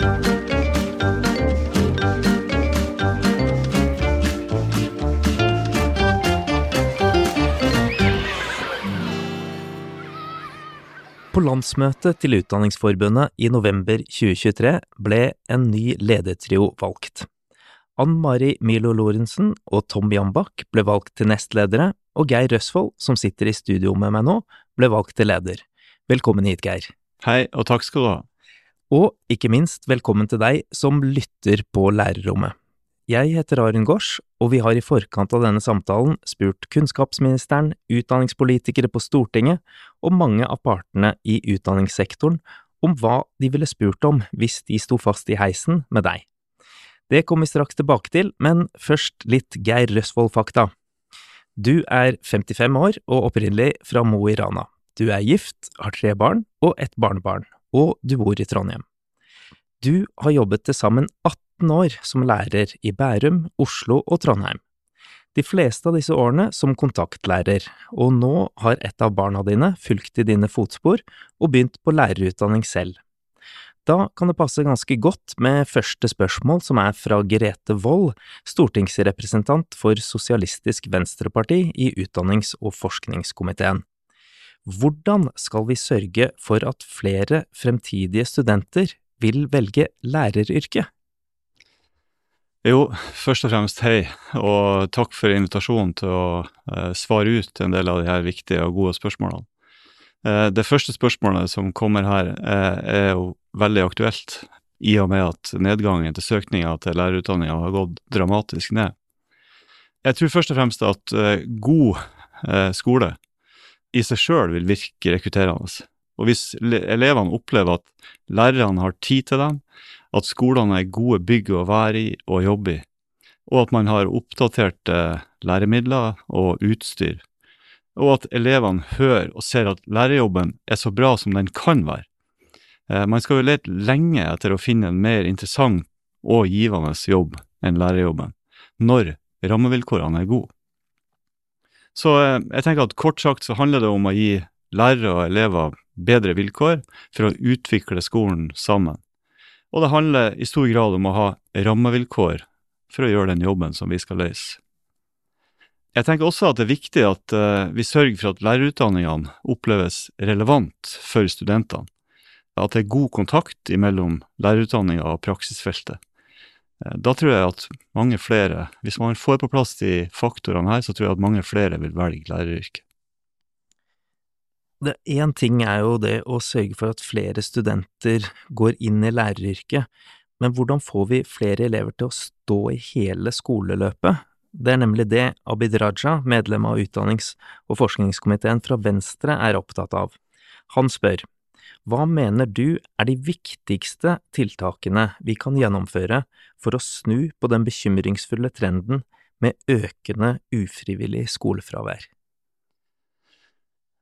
På landsmøtet til Utdanningsforbundet i november 2023 ble en ny ledertrio valgt. Ann Mari Milo Lorentzen og Tom Jambak ble valgt til nestledere, og Geir Røsvold, som sitter i studio med meg nå, ble valgt til leder. Velkommen hit, Geir. Hei, og takk skal du ha. Og ikke minst velkommen til deg som lytter på lærerrommet. Jeg heter Arin Gors, og vi har i forkant av denne samtalen spurt kunnskapsministeren, utdanningspolitikere på Stortinget og mange av partene i utdanningssektoren om hva de ville spurt om hvis de sto fast i heisen med deg. Det kommer vi straks tilbake til, men først litt Geir Røsvold-fakta. Du er 55 år og opprinnelig fra Mo i Rana. Du er gift, har tre barn og ett barnebarn, og du bor i Trondheim. Du har jobbet til sammen 18 år som lærer i Bærum, Oslo og Trondheim. De fleste av disse årene som kontaktlærer, og nå har et av barna dine fulgt i dine fotspor og begynt på lærerutdanning selv. Da kan det passe ganske godt med første spørsmål, som er fra Grete Wold, stortingsrepresentant for Sosialistisk Venstreparti i utdannings- og forskningskomiteen. Hvordan skal vi sørge for at flere fremtidige studenter vil velge læreryrket? Jo, først og fremst hei, og takk for invitasjonen til å eh, svare ut en del av de her viktige og gode spørsmålene. Eh, det første spørsmålet som kommer her, eh, er jo veldig aktuelt, i og med at nedgangen til søkninga til lærerutdanninga har gått dramatisk ned. Jeg tror først og fremst at eh, god eh, skole i seg sjøl vil virke rekrutterende. Og hvis elevene opplever at lærerne har tid til dem, at skolene er gode bygg å være i og jobbe i, og at man har oppdaterte læremidler og utstyr, og at elevene hører og ser at lærerjobben er så bra som den kan være. Eh, man skal jo lete lenge etter å finne en mer interessant og givende jobb enn lærerjobben, når rammevilkårene er gode. Så eh, jeg tenker at kort sagt så handler det om å gi lærere og elever bedre vilkår for å utvikle skolen sammen. Og det handler i stor grad om å ha rammevilkår for å gjøre den jobben som vi skal løse. Jeg tenker også at det er viktig at uh, vi sørger for at lærerutdanningene oppleves relevant for studentene. At det er god kontakt mellom lærerutdanninga og praksisfeltet. Uh, da tror jeg at mange flere, hvis man får på plass de faktorene her, så tror jeg at mange flere vil velge læreryrket. Én ting er jo det å sørge for at flere studenter går inn i læreryrket, men hvordan får vi flere elever til å stå i hele skoleløpet? Det er nemlig det Abid Raja, medlem av utdannings- og forskningskomiteen fra Venstre, er opptatt av. Han spør, hva mener du er de viktigste tiltakene vi kan gjennomføre for å snu på den bekymringsfulle trenden med økende ufrivillig skolefravær?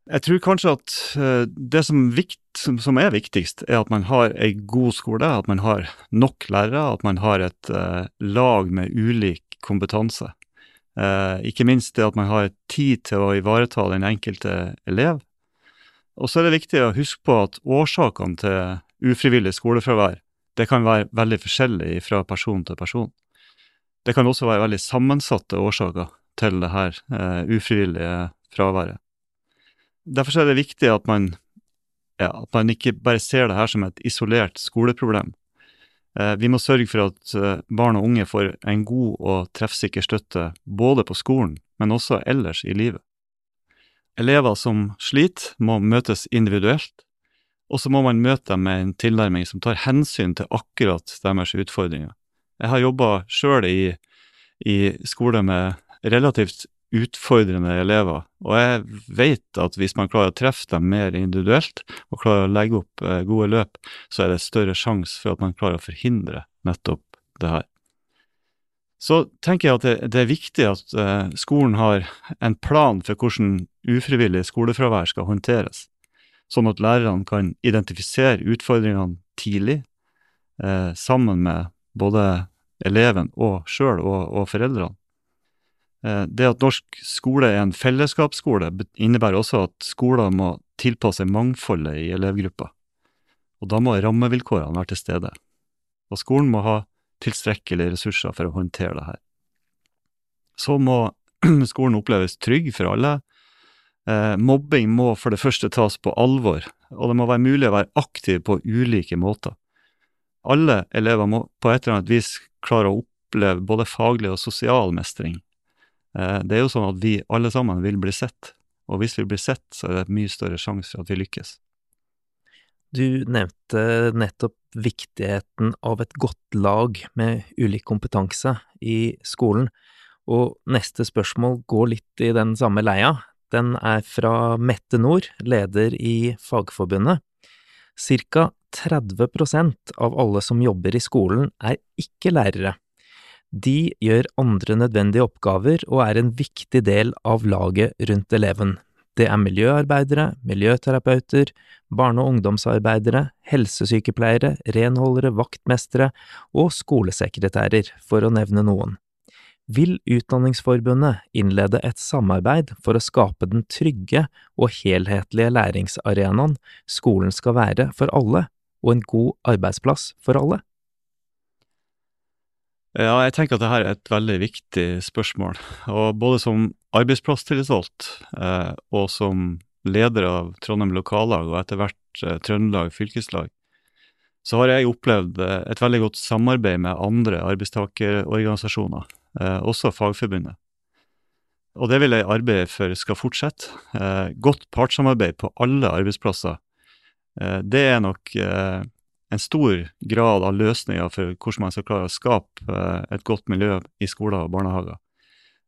Jeg tror kanskje at uh, det som, vikt, som, er viktigst, er at man har ei god skole, at man har nok lærere, at man har et uh, lag med ulik kompetanse. Uh, ikke minst det at man har tid til å ivareta den enkelte elev. Og så er det viktig å huske på at årsakene til ufrivillig skolefravær det kan være veldig forskjellig fra person til person. Det kan også være veldig sammensatte årsaker til det her ufrivillige fraværet. Derfor er det viktig at man, ja, at man ikke bare ser det her som et isolert skoleproblem. Eh, vi må sørge for at eh, barn og unge får en god og treffsikker støtte både på skolen, men også ellers i livet. Elever som sliter, må møtes individuelt, og så må man møte dem med en tilnærming som tar hensyn til akkurat deres utfordringer. Jeg har jobba sjøl i, i skole med relativt utfordrende elever. Og jeg vet at hvis man klarer å treffe dem mer individuelt, og klarer å legge opp eh, gode løp, så er det større sjanse for at man klarer å forhindre nettopp det her. Så tenker jeg at det, er viktig at eh, skolen har en plan for hvordan ufrivillig skolefravær skal håndteres, sånn at lærerne kan identifisere utfordringene tidlig, eh, sammen med både eleven og sjøl og foreldrene. Eh, det at norsk skole er en fellesskapsskole, innebærer også at skoler må tilpasse mangfoldet i elevgruppa. Og da må rammevilkårene være til stede. og skolen må ha tilstrekkelige ressurser for å håndtere det her. Så må skolen oppleves trygg for alle. Eh, mobbing må for det første tas på alvor, og det må være mulig å være aktiv på ulike måter. Alle elever må på et eller annet vis klare å oppleve både faglig og sosial mestring. Eh, det er jo sånn at vi alle sammen vil bli sett, og hvis vi blir sett, så er det et mye større sjanse for at vi lykkes. Du nevnte nettopp viktigheten av et godt lag med ulik kompetanse i skolen, og neste spørsmål går litt i den samme leia. Den er fra Mette Nord, leder i Fagforbundet. Cirka 30% av alle som jobber i skolen er ikke lærere. De gjør andre nødvendige oppgaver og er en viktig del av laget rundt eleven. Det er miljøarbeidere, miljøterapeuter, barne- og ungdomsarbeidere, helsesykepleiere, renholdere, vaktmestere og skolesekretærer, for å nevne noen. Vil Utdanningsforbundet innlede et samarbeid for å skape den trygge og helhetlige læringsarenaen skolen skal være for alle, og en god arbeidsplass for alle? Ja, jeg tenker at dette er et veldig viktig spørsmål. Og både som arbeidsplasstillitsvalgt eh, og som leder av Trondheim lokallag og etter hvert eh, Trøndelag fylkeslag, så har jeg opplevd eh, et veldig godt samarbeid med andre arbeidstakerorganisasjoner, eh, også Fagforbundet. Og det vil jeg arbeide for skal fortsette. Eh, godt partssamarbeid på alle arbeidsplasser. Eh, det er nok en stor grad av løsninger for hvordan man skal klare å skape eh, et godt miljø i skoler og barnehager.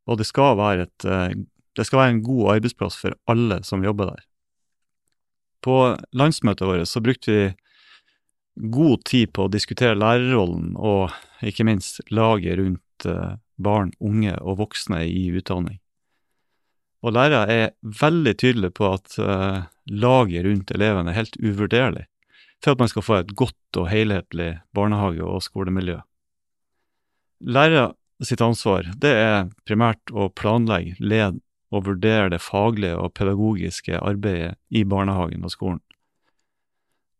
Og det skal være, et, eh, det skal være en god arbeidsplass for alle som jobber der. På landsmøtet vårt så brukte vi god tid på å diskutere lærerrollen og ikke minst laget rundt eh, barn, unge og voksne i utdanning. Og lærere er veldig tydelige på at laget rundt elevene er helt uvurderlig for at man skal få et godt og helhetlig barnehage- og skolemiljø. Lærere sitt ansvar det er primært å planlegge, lede og vurdere det faglige og pedagogiske arbeidet i barnehagen og skolen.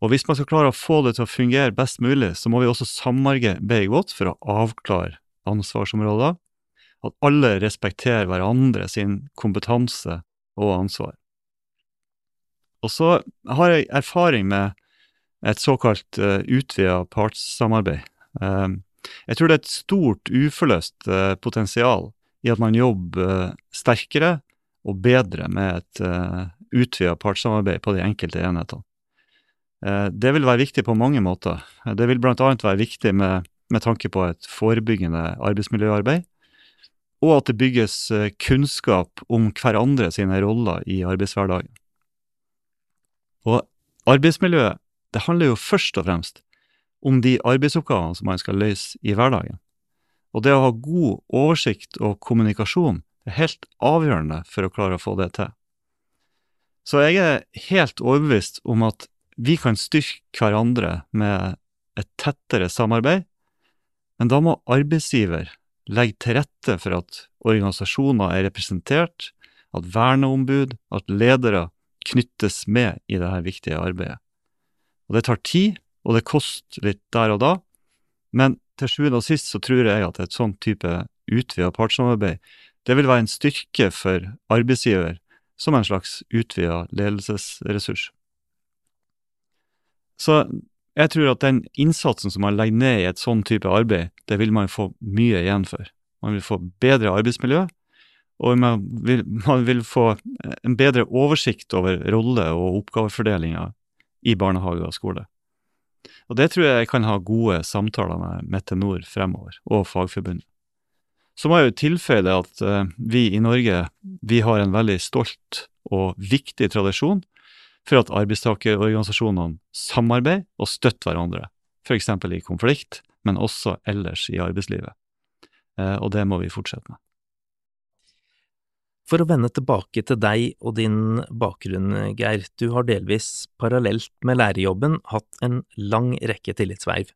Og hvis man skal klare å få det til å fungere best mulig, så må vi også samarbeide godt for å avklare ansvarsområder, at alle respekterer hverandre sin kompetanse og ansvar. Og så har jeg erfaring med et såkalt uh, eh, utvida partssamarbeid. Um, jeg tror det er et stort uforløst uh, potensial i at man jobber uh, sterkere og bedre med et uh, utvida partssamarbeid på de enkelte enhetene. Det vil være viktig på mange måter. Det vil bl.a. være viktig med, med, tanke på et forebyggende arbeidsmiljøarbeid, og at det bygges kunnskap om hverandre sine roller i arbeidshverdagen. Og arbeidsmiljøet det handler jo først og fremst om de arbeidsoppgavene som man skal løse i hverdagen. Og det å ha god oversikt og kommunikasjon er helt avgjørende for å klare å få det til. Så jeg er helt overbevist om at vi kan styrke hverandre med et tettere samarbeid, men da må arbeidsgiver legge til rette for at organisasjoner er representert, at verneombud, at ledere knyttes med i dette viktige arbeidet. Og det tar tid, og det koster litt der og da, men til sjuende og sist så tror jeg at et sånn type utvida partssamarbeid, det vil være en styrke for arbeidsgiver som en slags utvida ledelsesressurs. Så jeg tror at den innsatsen som man legger ned i et sånn type arbeid, det vil man få mye igjen for. Man vil få bedre arbeidsmiljø, og man vil, man vil få en bedre oversikt over rolle- og oppgavefordelinga i barnehage og skole. Og det tror jeg kan ha gode samtaler med Metenor fremover, og Fagforbundet. Så må jeg jo tilføye at uh, vi i Norge vi har en veldig stolt og viktig tradisjon for at arbeidstakerorganisasjonene samarbeider og støtter hverandre, f.eks. i konflikt, men også ellers i arbeidslivet. Uh, og det må vi fortsette med. For å vende tilbake til deg og din bakgrunn, Geir, du har delvis parallelt med lærerjobben hatt en lang rekke tillitsverv.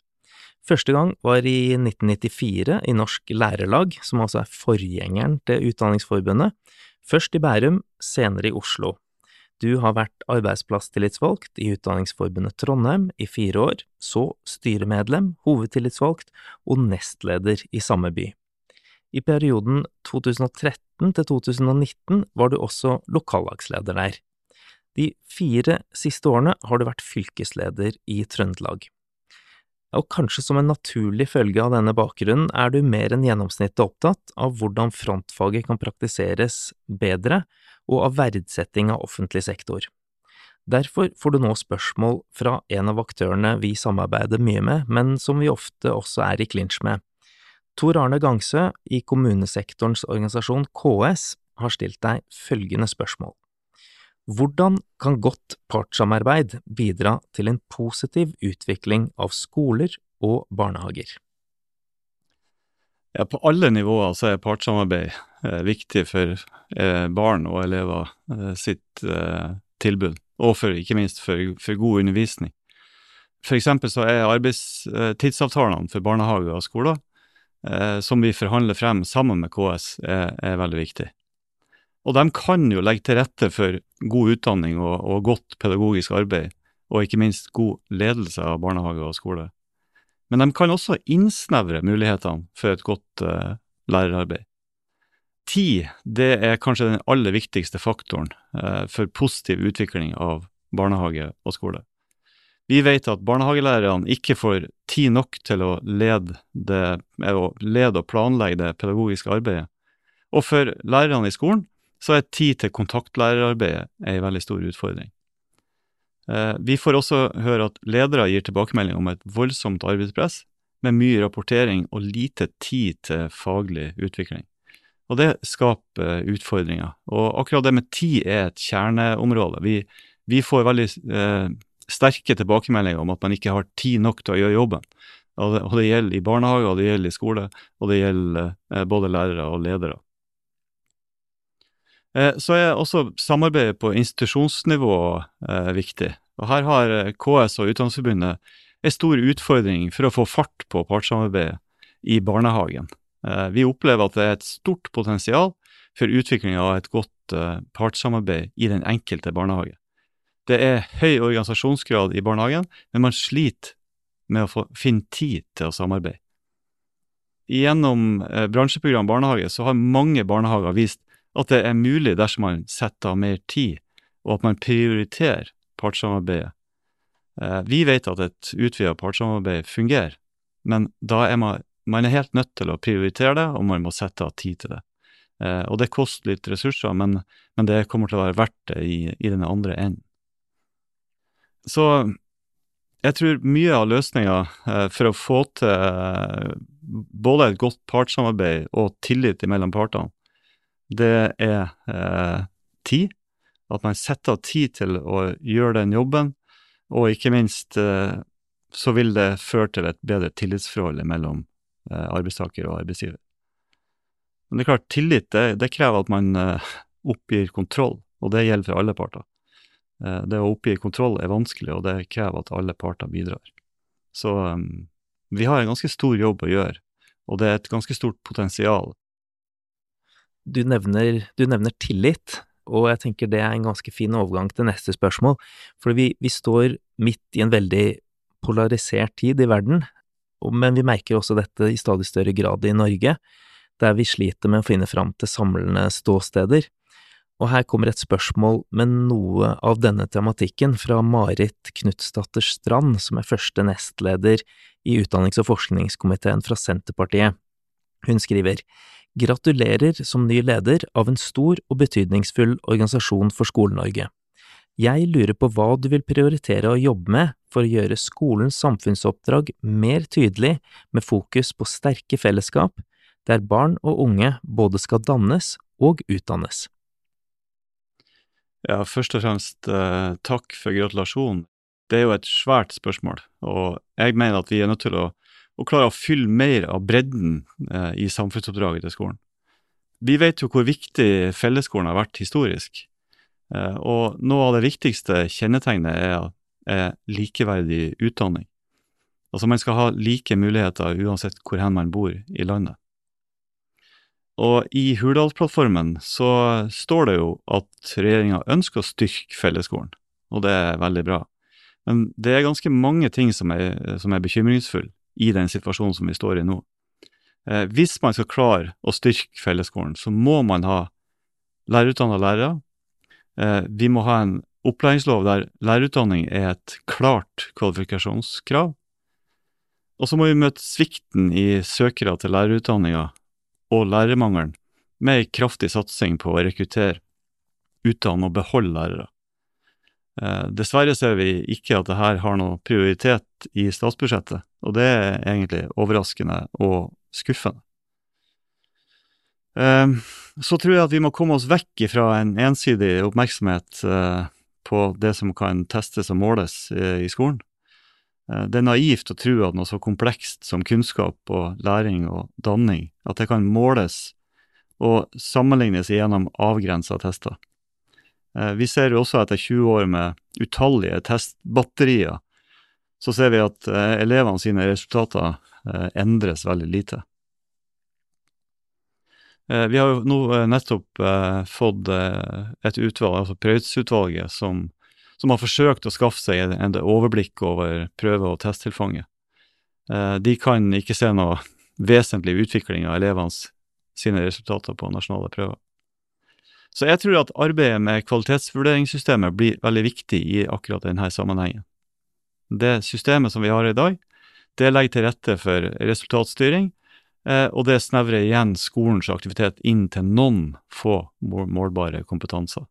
Første gang var i 1994 i Norsk Lærerlag, som altså er forgjengeren til Utdanningsforbundet, først i Bærum, senere i Oslo. Du har vært arbeidsplasstillitsvalgt i Utdanningsforbundet Trondheim i fire år, så styremedlem, hovedtillitsvalgt og nestleder i samme by. I perioden 2013 til 2019 var du også lokallagsleder der. De fire siste årene har du vært fylkesleder i Trøndelag. Og kanskje som en naturlig følge av denne bakgrunnen er du mer enn gjennomsnittet opptatt av hvordan frontfaget kan praktiseres bedre, og av verdsetting av offentlig sektor. Derfor får du nå spørsmål fra en av aktørene vi samarbeider mye med, men som vi ofte også er i klinsj med. Tor Arne Gangsø i kommunesektorens organisasjon KS har stilt deg følgende spørsmål. Hvordan kan godt partssamarbeid bidra til en positiv utvikling av skoler og barnehager? Ja, På alle nivåer så er partssamarbeid eh, viktig for eh, barn og elever eh, sitt eh, tilbud, og for, ikke minst for, for god undervisning. For eksempel så er arbeidstidsavtalene for barnehager og skoler, eh, som vi forhandler frem sammen med KS, er, er veldig viktig. Og de kan jo legge til rette for god utdanning og, og, godt pedagogisk arbeid, og ikke minst god ledelse av barnehage og skole. Men de kan også innsnevre mulighetene for et godt uh, lærerarbeid. Tid det er kanskje den aller viktigste faktoren uh, for positiv utvikling av barnehage og skole. Vi vet at barnehagelærerne ikke får tid nok til å lede, det, å lede og planlegge det pedagogiske arbeidet. Og for lærerne i skolen så er tid til kontaktlærerarbeidet en veldig stor utfordring. Eh, vi får også høre at ledere gir tilbakemelding om et voldsomt arbeidspress, med mye rapportering og lite tid til faglig utvikling. Og det skaper utfordringer. Og akkurat det med tid er et kjerneområde. Vi, vi får veldig eh, sterke tilbakemeldinger om at man ikke har tid nok til å gjøre jobben. Og det, og det gjelder i barnehage, og det gjelder i skole, og det gjelder eh, både lærere og ledere. Eh, så er også samarbeidet på institusjonsnivå eh, viktig. Og Her har eh, KS og Utdanningsforbundet en stor utfordring for å få fart på partssamarbeidet i barnehagen. Vi opplever at det er et stort potensial for utvikling av et godt partssamarbeid i den enkelte barnehage. Det er høy organisasjonsgrad i barnehagen, men man sliter med å få, finne tid til å samarbeide. Gjennom bransjeprogram barnehage så har mange barnehager vist at det er mulig dersom man setter av mer tid, og at man prioriterer partssamarbeidet. Eh, vi vet at et utvidet partssamarbeid fungerer, men da er man, man er helt nødt til å prioritere det, og man må sette av tid til det. Eh, og det koster litt ressurser, men, men det kommer til å være verdt det i, i den andre enden. Så jeg tror mye av løsninga eh, for å få til både et godt partssamarbeid og tillit mellom partene, det er eh, tid. At man setter av tid til å gjøre den jobben, og ikke minst eh, så vil det føre til et bedre tillitsforhold mellom eh, arbeidstaker og arbeidsgiver. Men det er klart, tillit det, det krever at man eh, oppgir kontroll, og det gjelder for alle parter. Eh, det å oppgi kontroll er vanskelig, og det krever at alle parter bidrar. Så um, vi har en ganske stor jobb å gjøre, og det er et ganske stort potensial du nevner, du nevner, tillit, og jeg tenker det er en ganske fin overgang til neste spørsmål, for vi, vi står midt i en veldig polarisert tid i verden, men vi merker også dette i stadig større grad i Norge, der vi sliter med å finne fram til samlende ståsteder. Og her kommer et spørsmål med noe av denne tematikken fra Marit Knutsdatter Strand, som er første nestleder i utdannings- og forskningskomiteen fra Senterpartiet. Hun skriver Gratulerer som ny leder av en stor og betydningsfull organisasjon for Skole-Norge. Jeg lurer på hva du vil prioritere å jobbe med for å gjøre skolens samfunnsoppdrag mer tydelig med fokus på sterke fellesskap, der barn og unge både skal dannes og utdannes. Ja, først og fremst eh, takk for gratulasjonen. Det er jo et svært spørsmål, og jeg mener at vi er nødt til å å klare å fylle mer av bredden eh, i samfunnsoppdraget til skolen. Vi vet jo hvor viktig fellesskolen har vært historisk, eh, og noe av det viktigste kjennetegnet er, er likeverdig utdanning. Altså man skal ha like muligheter uansett hvor hen man bor i landet. Og i Hurdalsplattformen så står det jo at regjeringa ønsker å styrke fellesskolen, og det er veldig bra. Men det er ganske mange ting som er, som er bekymringsfulle i den situasjonen som vi står i nå. Eh, hvis man skal klare å styrke fellesskolen, så må man ha lærerutdanna lærere. Eh, vi må ha en opplæringslov der lærerutdanning er et klart kvalifikasjonskrav. Og så må vi møte svikten i søkere til lærerutdanninga og lærermangelen med ei kraftig satsing på å rekruttere, utdanne og beholde lærere. Eh, dessverre ser vi ikke at dette har noe prioritet i statsbudsjettet, og det er egentlig overraskende og skuffende. Eh, så tror jeg at vi må komme oss vekk fra en ensidig oppmerksomhet eh, på det som kan testes og måles i skolen. Det er naivt å tro at noe så komplekst som kunnskap og læring og danning, at det kan måles og sammenlignes gjennom avgrensa tester. Eh, vi ser jo også etter 20 år med utallige testbatterier, så ser vi at eh, elevene sine resultater eh, endres veldig lite. Vi har jo nå nettopp fått et utvalg, altså Prøyts-utvalget, som, som, har forsøkt å skaffe seg en overblikk over prøve- og testtilfanget. De kan ikke se noe vesentlig utvikling av elevenes sine resultater på nasjonale prøver. Så jeg tror at arbeidet med kvalitetsvurderingssystemet blir veldig viktig i akkurat denne sammenhengen. Det systemet som vi har i dag, det legger til rette for resultatstyring, eh, og det snevrer igjen skolens aktivitet inn til noen få målbare kompetanser.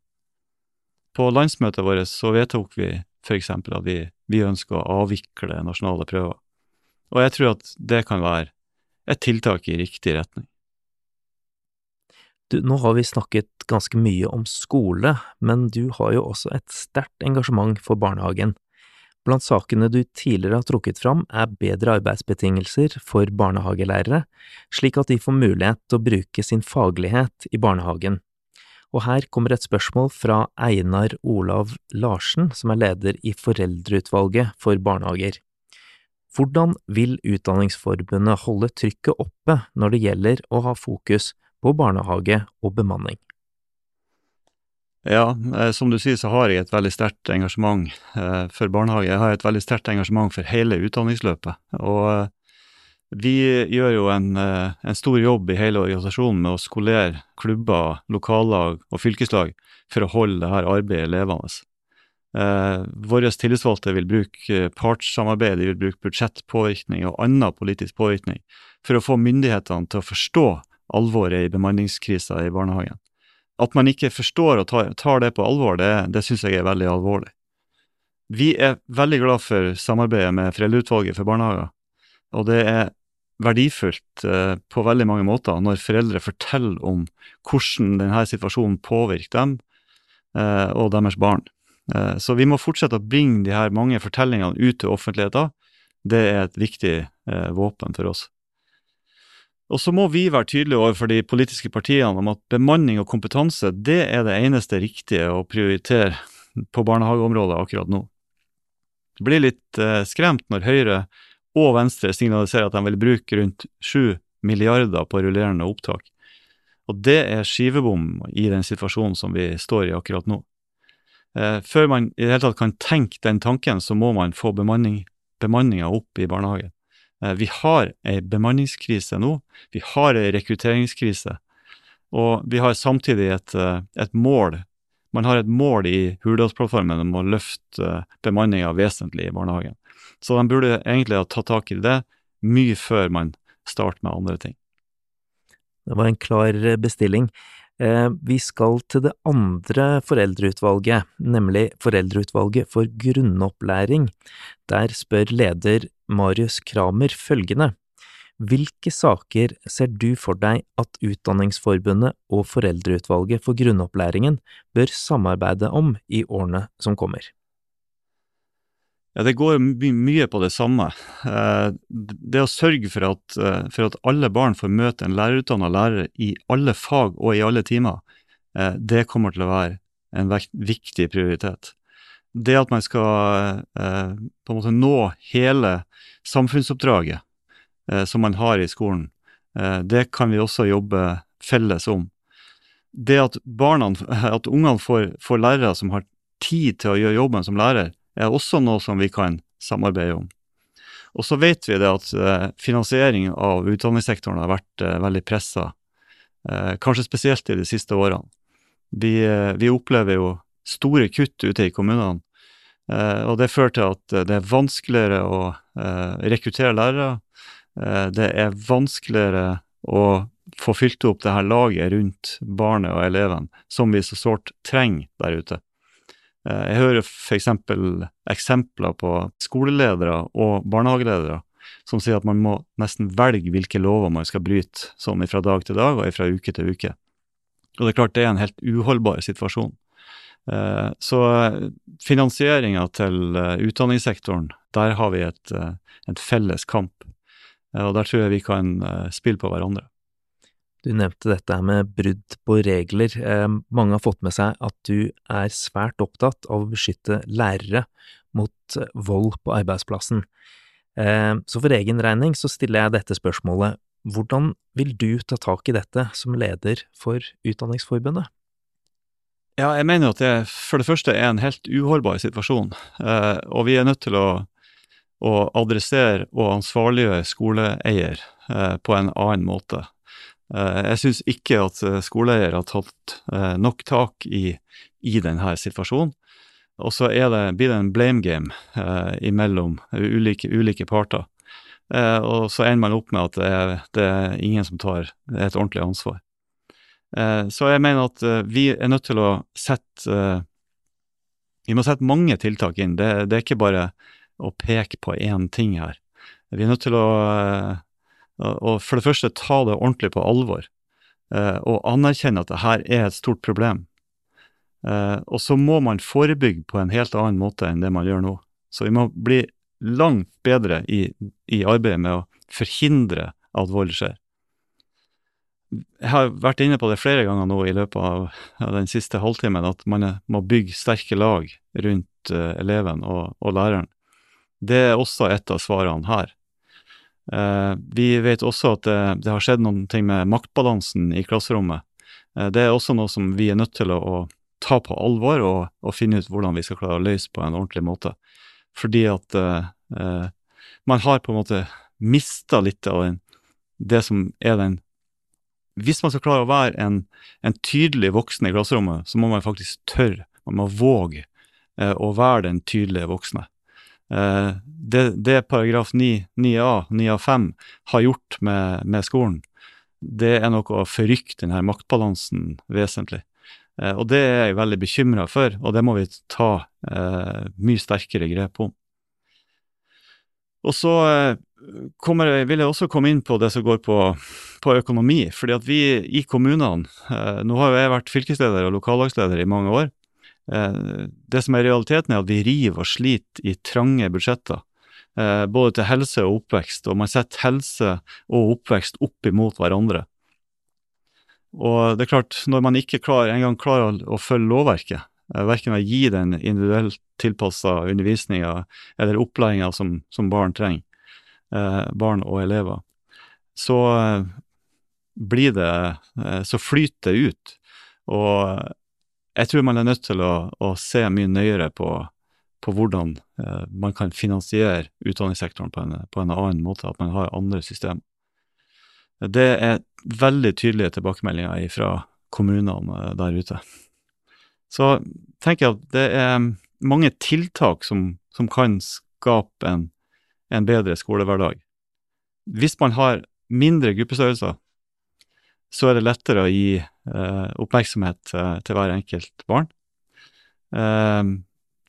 På landsmøtet vårt så vedtok vi f.eks. at vi, vi ønsker å avvikle nasjonale prøver. Og jeg tror at det kan være et tiltak i riktig retning. Du, nå har vi snakket ganske mye om skole, men du har jo også et sterkt engasjement for barnehagen. Blant sakene du tidligere har trukket fram, er bedre arbeidsbetingelser for barnehagelærere, slik at de får mulighet til å bruke sin faglighet i barnehagen. Og her kommer et spørsmål fra Einar Olav Larsen, som er leder i Foreldreutvalget for barnehager. Hvordan vil Utdanningsforbundet holde trykket oppe når det gjelder å ha fokus på barnehage og bemanning. Ja, eh, som du sier så har jeg et veldig sterkt engasjement eh, for barnehage. Jeg har et veldig sterkt engasjement for hele utdanningsløpet. Og eh, vi gjør jo en, en, stor jobb i hele organisasjonen med å skolere klubber, lokallag og fylkeslag for å holde dette arbeidet levende. Eh, våre tillitsvalgte vil bruke partssamarbeid, de vil bruke budsjettpåvirkning og annen politisk påvirkning for å få myndighetene til å forstå alvoret i bemanningskrisa i barnehagen. At man ikke forstår og tar, tar det på alvor, det, det syns jeg er veldig alvorlig. Vi er veldig glad for samarbeidet med Foreldreutvalget for barnehager, og det er verdifullt eh, på veldig mange måter når foreldre forteller om hvordan denne situasjonen påvirker dem eh, og deres barn. Eh, så vi må fortsette å bringe de her mange fortellingene ut til offentligheten. Det er et viktig eh, våpen for oss. Og så må vi være tydelige overfor de politiske partiene om at bemanning og kompetanse det er det eneste riktige å prioritere på barnehageområdet akkurat nå. Det blir litt eh, skremt når Høyre og Venstre signaliserer at de vil bruke rundt 7 milliarder på rullerende opptak. Og det er skivebom i den situasjonen som vi står i akkurat nå. Eh, før man i det hele tatt kan tenke den tanken, så må man få bemanning, bemanninga opp i barnehagen. Eh, vi har ei bemanningskrise nå. Vi har ei rekrutteringskrise. Og vi har samtidig et, eh, et mål. Man har et mål i Hurdalsplattformen om å løfte bemanninga vesentlig i barnehagen. Så de burde egentlig ha tatt tak i det mye før man starter med andre ting. Det var en klar bestilling. Vi skal til det andre foreldreutvalget, nemlig Foreldreutvalget for grunnopplæring. Der spør leder Marius Kramer følgende. Hvilke saker ser du for deg at Utdanningsforbundet og Foreldreutvalget for grunnopplæringen bør samarbeide om i årene som kommer? Ja, Det går my mye på det samme. Eh, det å sørge for at, eh, for at alle barn får møte en lærerutdanna lærer i alle fag og i alle timer, eh, det kommer til å være en viktig prioritet det at man skal på en måte nå hele samfunnsoppdraget som man har i skolen, det kan vi også jobbe felles om. Det at, barna, at ungene får, får lærere som har tid til å gjøre jobben som lærer, er også noe som vi kan samarbeide om. Og så vet vi det at uh, finansiering av utdanningssektoren har vært uh, veldig pressa, uh, kanskje spesielt i de siste årene. Vi, vi, opplever jo store kutt ute i kommunene, og det fører til at det er vanskeligere å rekruttere lærere. det er vanskeligere å få fylt opp det her laget rundt barnet og eleven, som vi så sårt trenger der ute. Eh, jeg hører f.eks. eksempler på skoleledere og barnehageledere som sier at man må nesten velge hvilke lover man skal bryte, sånn fra dag til dag og fra uke til uke. Og det er klart det er en helt uholdbar situasjon. Eh, så finansieringa til eh, utdanningssektoren, der har vi et, et felles kamp. Og der tror jeg vi kan spille på hverandre. Du nevnte dette med brudd på regler. Eh, mange har fått med seg at du er svært opptatt av å beskytte lærere mot eh, vold på arbeidsplassen. Eh, så for egen regning så stiller jeg dette spørsmålet. Hvordan vil du ta tak i dette som leder for Utdanningsforbundet? Ja, jeg mener at det for det første er en helt uholdbar situasjon, og vi er nødt til å, å adressere og ansvarliggjøre skoleeier på en annen måte. Eh, jeg syns ikke at eh, skoleeier har tatt eh, nok tak i, i denne situasjonen. Og så blir det en blame game eh, imellom ulike, ulike parter. Eh, og så ender man opp med at det er, det er ingen som tar et ordentlig ansvar. Eh, så jeg mener at vi er nødt til å sette Vi må sette mange tiltak inn. Det, det er ikke bare å peke på én ting her. Vi er nødt til å og for det første ta det ordentlig på alvor, eh, og anerkjenne at det her er et stort problem. Eh, og så må man forebygge på en helt annen måte enn det man gjør nå. Så vi må bli langt bedre i, i arbeidet med å forhindre at vold skjer. Jeg har vært inne på det flere ganger nå i løpet av den siste halvtimen, at man må bygge sterke lag rundt uh, eleven og, og, læreren. Det er også et av svarene her. Eh, vi vet også at det, det, har skjedd noen ting med maktbalansen i klasserommet. Eh, det er også noe som vi er nødt til å, å ta på alvor og, og, finne ut hvordan vi skal klare å løse på en ordentlig måte. Fordi at eh man har på en måte mista litt av den, det som er den Hvis man skal klare å være en, en tydelig voksen i klasserommet, så må man faktisk tørre, man må våge eh, å være den tydelige voksne. Eh, det, det paragraf 9, 9a, 9a5 har gjort med, med, skolen, det er noe å forrykke denne maktbalansen vesentlig. Eh, og det er jeg veldig bekymra for, og det må vi ta eh, mye sterkere grep om. Og så eh, kommer, vil jeg også komme inn på det som går på, på økonomi. fordi at vi i kommunene Nå har jo jeg vært fylkesleder og lokallagsleder i mange år. Eh, det som er realiteten, er at vi river og sliter i trange budsjetter. Eh, både til helse og oppvekst, og man setter helse og oppvekst opp imot hverandre. Og det er klart, når man ikke klar, engang klarer å, følge lovverket, eh, verken å gi den individuelt tilpassa undervisninga eller opplæringa som, som, barn trenger, barn og elever, så blir det Så flyter det ut. Og jeg tror man er nødt til å, å se mye nøyere på, på hvordan eh, man kan finansiere utdanningssektoren på en, på en, annen måte, at man har andre systemer. Det er veldig tydelige tilbakemeldinger fra kommunene eh, der ute. Så tenker jeg at det er mange tiltak som, som kan skape en, en bedre skolehverdag. Hvis man har mindre gruppestørrelser, så er det lettere å gi eh, oppmerksomhet eh, til hver enkelt barn. Eh,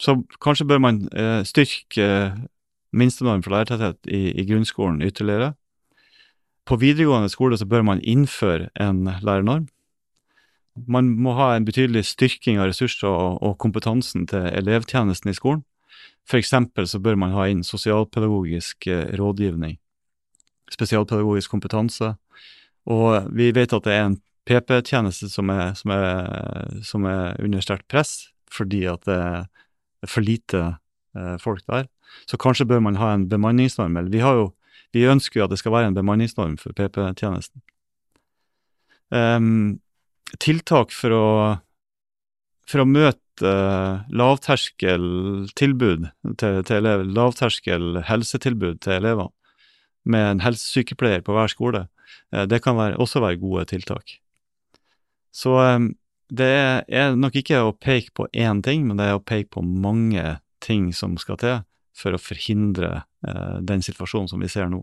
så kanskje bør man eh, styrke eh, minstenorm for lærertetthet i, i, grunnskolen ytterligere. På videregående skole så bør man innføre en lærernorm. Man må ha en betydelig styrking av ressurser og, og kompetansen til elevtjenesten i skolen. For eksempel så bør man ha inn sosialpedagogisk eh, rådgivning, spesialpedagogisk kompetanse, og vi vet at det er en PP-tjeneste som, som, som, er under sterkt press, fordi at det er for lite eh, folk der. Så kanskje bør man ha en bemanningsnorm. Vi, jo, vi ønsker jo at det skal være en bemanningsnorm for PP-tjenesten. Um, tiltak for å, for å møte uh, lavterskeltilbud til, til elever, lavterskel helsetilbud til elevene, med en helsesykepleier på hver skole, det kan være, også være gode tiltak. Så um, det er nok ikke å peke på én ting, men det er å peke på mange ting som skal til for å forhindre uh, den situasjonen som vi ser nå.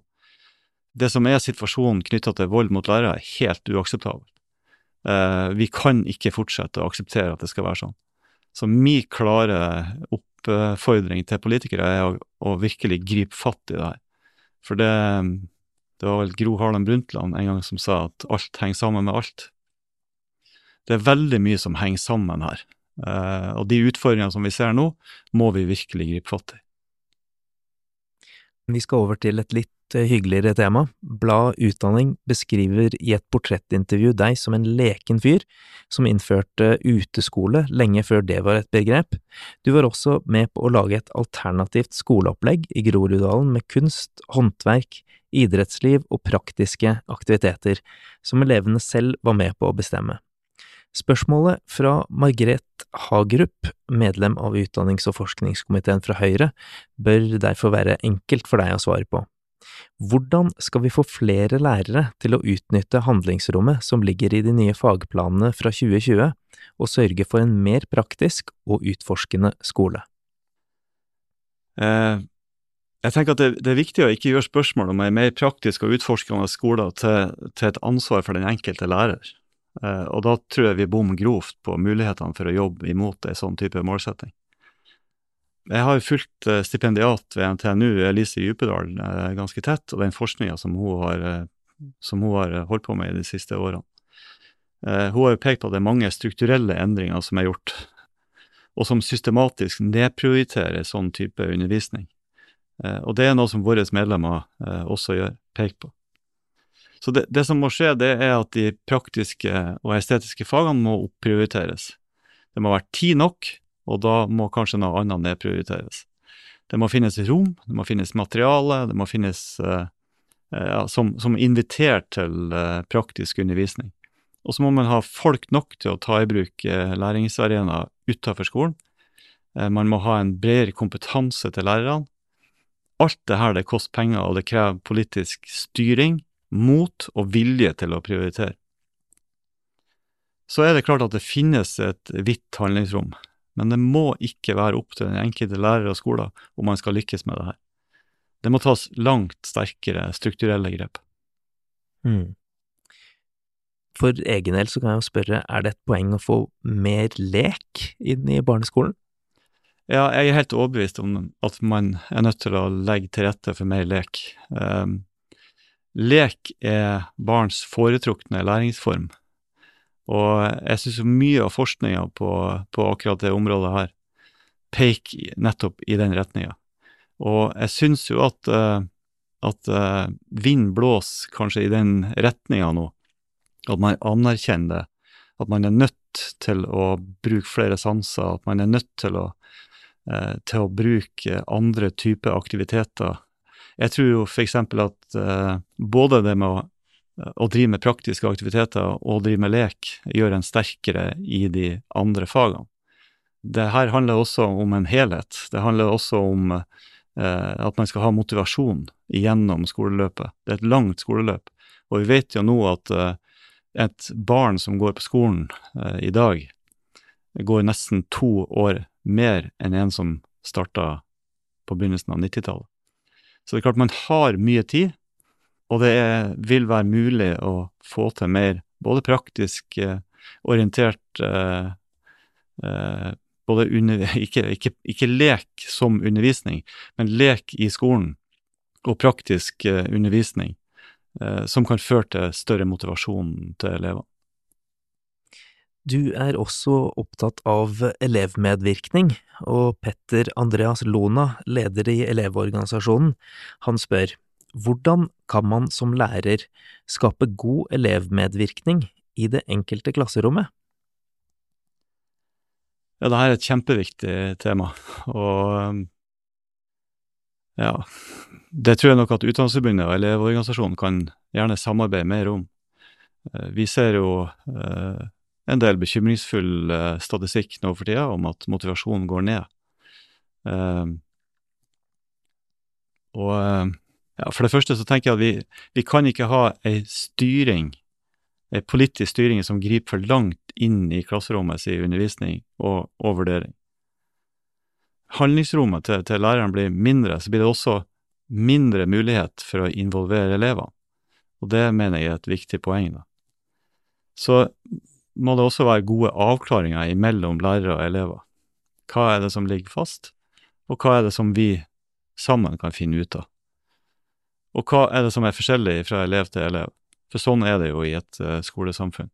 Det som er situasjonen knytta til vold mot lærere, er helt uakseptabelt. Vi kan ikke fortsette å akseptere at det skal være sånn. Så min klare oppfordring til politikere er å, å virkelig gripe fatt i det her. For det, det var vel Gro Harlem Brundtland en gang som sa at alt henger sammen med alt. Det er veldig mye som henger sammen her. Uh, og de utfordringene som vi ser nå, må vi virkelig gripe fatt i. Vi skal over til et litt hyggeligere tema. Blad Utdanning beskriver i et portrettintervju deg som en leken fyr som innførte uteskole lenge før det var et begrep. Du var også med på å lage et alternativt skoleopplegg i Groruddalen med kunst, håndverk, idrettsliv og praktiske aktiviteter, som elevene selv var med på å bestemme. Spørsmålet fra Margret Hagerup, medlem av utdannings- og forskningskomiteen fra Høyre, bør derfor være enkelt for deg å svare på. Hvordan skal vi få flere lærere til å utnytte handlingsrommet som ligger i de nye fagplanene fra 2020, og sørge for en mer praktisk og utforskende skole? Eh, jeg tenker at det, er viktig å ikke gjøre spørsmål om en mer praktisk og utforskende skole til, et ansvar for den enkelte lærer. Uh, og da tror jeg vi bom grovt på mulighetene for å jobbe imot en sånn type målsetting. Jeg har fulgt uh, stipendiat ved NTNU, Elise Djupedal, uh, ganske tett, og den forskninga som, som, hun har holdt på med i de siste årene. hun har pekt på at det er mange strukturelle endringer som er gjort, og som systematisk nedprioriterer sånn type undervisning. og det er noe som våre medlemmer også gjør, peker på. Så det, det, som må skje, det er at de praktiske og estetiske fagene må opprioriteres. Det må være tid nok, og da må kanskje noe annet nedprioriteres. Det må finnes rom, det må finnes materiale, det må finnes eh, uh, som, som inviterer til eh, praktisk undervisning. Og så må man ha folk nok til å ta i bruk læringsarenaer utenfor skolen. man må ha en bredere kompetanse til lærerne. Alt det her det koster penger, og det krever politisk styring mot og vilje til å prioritere. Så er det klart at det finnes et vidt handlingsrom, men det må ikke være opp til den enkelte lærer og skoler om man skal lykkes med det her. Det må tas langt sterkere strukturelle grep. Mm. For egen del så kan jeg jo spørre, er det et poeng å få mer lek inn i barneskolen? Ja, jeg er helt overbevist om at man er nødt til å legge til rette for mer lek. Um, Lek er barns foretrukne læringsform, og jeg syns mye av forskninga på, på, akkurat det området her peker nettopp i den retninga. Og jeg syns jo at, uh, at uh, vind blåser kanskje i den retninga nå, at man anerkjenner det. At man er nødt til å bruke flere sanser, at man er nødt til å, uh, til å bruke andre typer aktiviteter jeg tror jo f.eks. at både det med å, å, drive med praktiske aktiviteter og drive med lek gjør en sterkere i de andre fagene. Det her handler også om en helhet. Det handler også om eh, at man skal ha motivasjon gjennom skoleløpet. Det er et langt skoleløp. Og vi vet jo nå at eh, et barn som går på skolen i dag, går nesten to år mer enn en som starta på begynnelsen av 90-tallet. Så det er klart man har mye tid, og det er, vil være mulig å få til mer både praktisk eh, orientert eh, eh, både under, ikke, ikke, ikke, lek som undervisning, men lek i skolen og praktisk eh, undervisning eh, som kan føre til større motivasjon til elevene. Du er også opptatt av elevmedvirkning, og Petter Andreas Lona, leder i Elevorganisasjonen, han spør hvordan kan man som lærer skape god elevmedvirkning i det enkelte klasserommet? Ja, det her er et kjempeviktig tema, og ja, det tror jeg nok at Utdanningsforbundet og Elevorganisasjonen kan gjerne samarbeide mer om. vi ser jo en del bekymringsfull statistikk nå for tida om at motivasjonen går ned. Og ja, For det første så tenker jeg at vi, vi kan ikke ha ei styring, ei politisk styring som griper for langt inn i klasserommet sin undervisning og, og vurdering. Handlingsrommet til, til læreren blir mindre, så blir det også mindre mulighet for å involvere elevene. Og det mener jeg er et viktig poeng. da. Så må det også være gode avklaringer mellom lærere og elever. Hva er det som ligger fast, og hva er det som vi sammen kan finne ut av? Og hva er det som er forskjellig fra elev til elev? For sånn er det jo i et uh, skolesamfunn.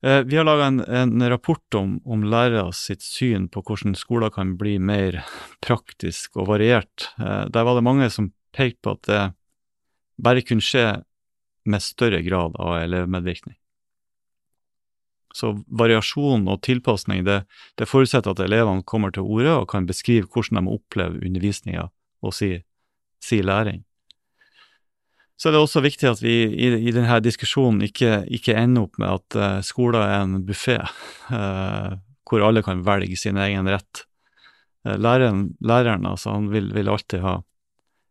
Uh, vi har laga en, en, rapport om, om lærere sitt syn på hvordan skoler kan bli mer praktisk og variert. Uh, der var det mange som pekte på at det bare kunne skje med større grad av elevmedvirkning. Så variasjon og tilpasning det, det forutsetter at elevene kommer til orde og kan beskrive hvordan de opplever undervisninga og si si læring. Så er det også viktig at vi i, i denne diskusjonen ikke, ikke, ender opp med at uh, skolen er en buffé uh, hvor alle kan velge sin egen rett. Uh, læreren, læreren altså, han vil, vil, alltid ha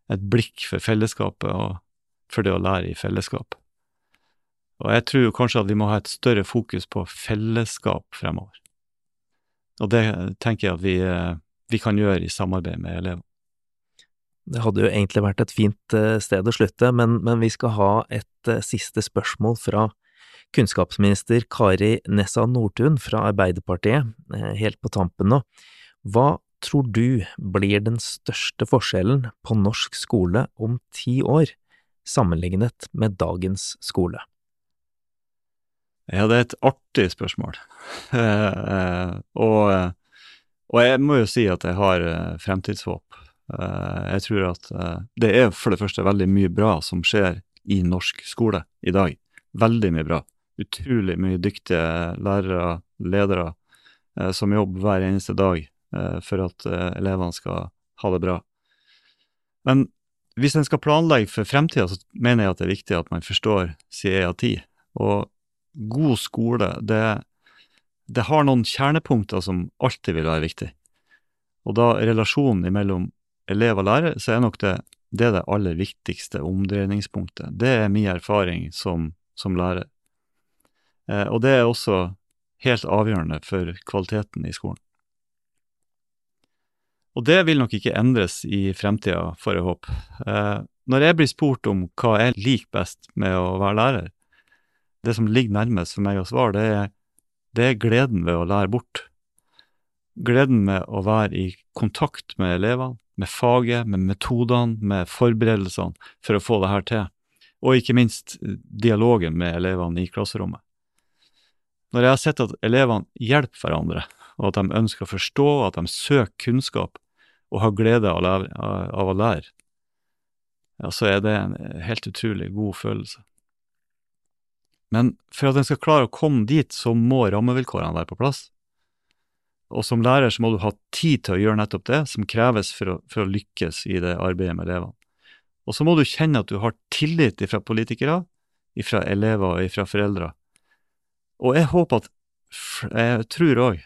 et blikk for fellesskapet og for det å lære i fellesskap. Og jeg tror kanskje at vi må ha et større fokus på fellesskap fremover. Og det tenker jeg at vi, vi kan gjøre i samarbeid med elevene. Det hadde jo egentlig vært et fint eh, sted å slutte, men, men vi skal ha et uh, siste spørsmål fra kunnskapsminister Kari Nessa Nordtun fra Arbeiderpartiet, uh, helt på tampen nå. Hva tror du blir den største forskjellen på norsk skole om ti år, sammenlignet med dagens skole? Ja, det er et artig spørsmål. og, og, jeg må jo si at jeg har fremtidshåp. Eh, jeg tror at eh, det er for det første veldig mye bra som skjer i norsk skole i dag. Veldig mye bra. Utrolig mye dyktige lærere, ledere, eh, som jobber hver eneste dag for at elevene skal ha det bra. Men hvis en skal planlegge for fremtida, så mener jeg at det er viktig at man forstår egen tid. Og god skole, det, det har noen kjernepunkter som alltid vil være viktig. Og da relasjonen mellom elev og lærer, så er nok det det, det aller viktigste omdreiningspunktet. Det er min erfaring som, som lærer. Eh, og det er også helt avgjørende for kvaliteten i skolen. Og det vil nok ikke endres i fremtida, får jeg håpe. Eh, når jeg blir spurt om hva jeg liker best med å være lærer, det som ligger nærmest for meg å svare, det er, det er gleden ved å lære bort. Gleden med å være i kontakt med elevene, med faget, med metodene, med forberedelsene for å få det her til. Og ikke minst eh, dialogen med elevene i klasserommet. Når jeg har sett at elevene hjelper hverandre, og at de ønsker å forstå, at de søker kunnskap og har glede av, lære, av å lære, ja, så er det en helt utrolig god følelse. Men for at en skal klare å komme dit, så må rammevilkårene være på plass. Og som lærer så må du ha tid til å gjøre nettopp det som kreves for å, for å lykkes i det arbeidet med elevene. Og så må du kjenne at du har tillit fra politikere, fra elever og fra foreldre. Og jeg håper at Jeg tror òg,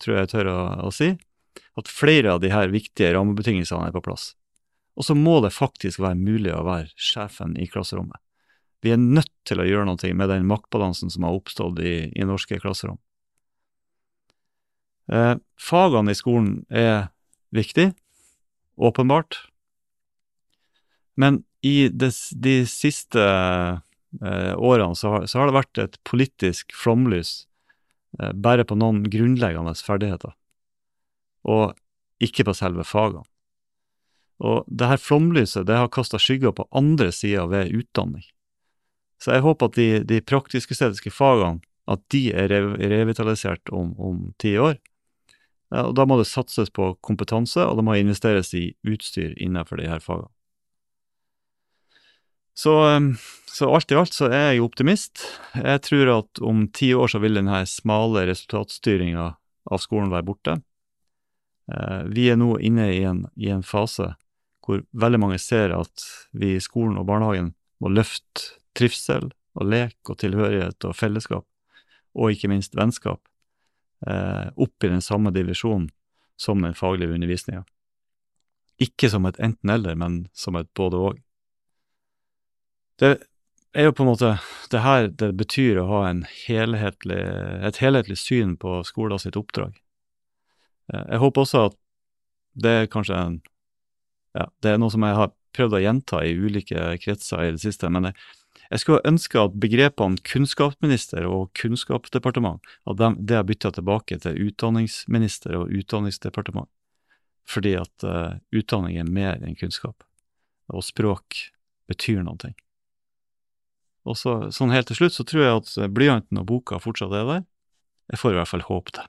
tror jeg tør å, å, si, at flere av de her viktige rammebetingelsene er på plass. Og så må det faktisk være mulig å være sjefen i klasserommet. Vi er nødt til å gjøre noe med den maktbalansen som har oppstått i, i norske klasserom. Eh, fagene i skolen er viktig, åpenbart. Men i des, de siste eh, årene så har, så har, det vært et politisk flomlys eh, bare på noen grunnleggende ferdigheter, og ikke på selve fagene. Og det her flomlyset det har kasta skygger på andre sider ved utdanning. Så jeg håper at de, de praktisk-estetiske fagene at de er revitalisert om ti år, og Da må det satses på kompetanse, og det må investeres i utstyr innenfor de her fagene. Så, um, så, alt i alt så er jeg optimist. Jeg tror at om ti år så vil denne smale resultatstyringa av skolen være borte. Eh, vi er nå inne i en, i en fase hvor veldig mange ser at vi i skolen og barnehagen må løfte trivsel og lek og tilhørighet og fellesskap, og ikke minst vennskap, eh, opp i den samme divisjonen som den faglige undervisninga. Ikke som et enten-eller, men som et både-og. Det er jo på en måte det her det betyr å ha helhetlig, et helhetlig syn på skolen sitt oppdrag. Eh, jeg håper også at det er kanskje en ja, Det er noe som jeg har prøvd å gjenta i ulike kretser i det siste, men jeg, jeg skulle ønske at begrepene kunnskapsminister og kunnskapsdepartement at de, det har bytta tilbake til utdanningsminister og utdanningsdepartement. Fordi at uh, utdanning er mer enn kunnskap, og språk betyr noe. Og så, sånn helt til slutt så tror jeg at blyanten og boka fortsatt er der. Jeg får i hvert fall håpe det.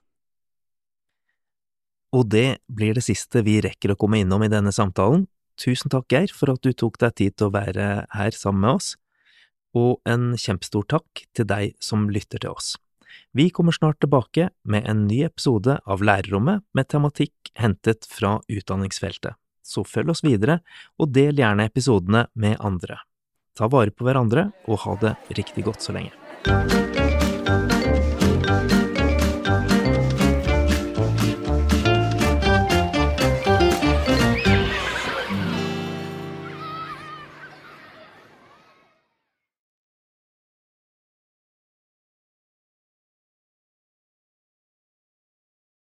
Og det blir det siste vi rekker å komme innom i denne samtalen. Tusen takk, Geir, for at du tok deg tid til å være her sammen med oss, og en kjempestor takk til deg som lytter til oss. Vi kommer snart tilbake med en ny episode av Lærerrommet med tematikk hentet fra utdanningsfeltet, så følg oss videre, og del gjerne episodene med andre. Ta vare på hverandre, og ha det riktig godt så lenge.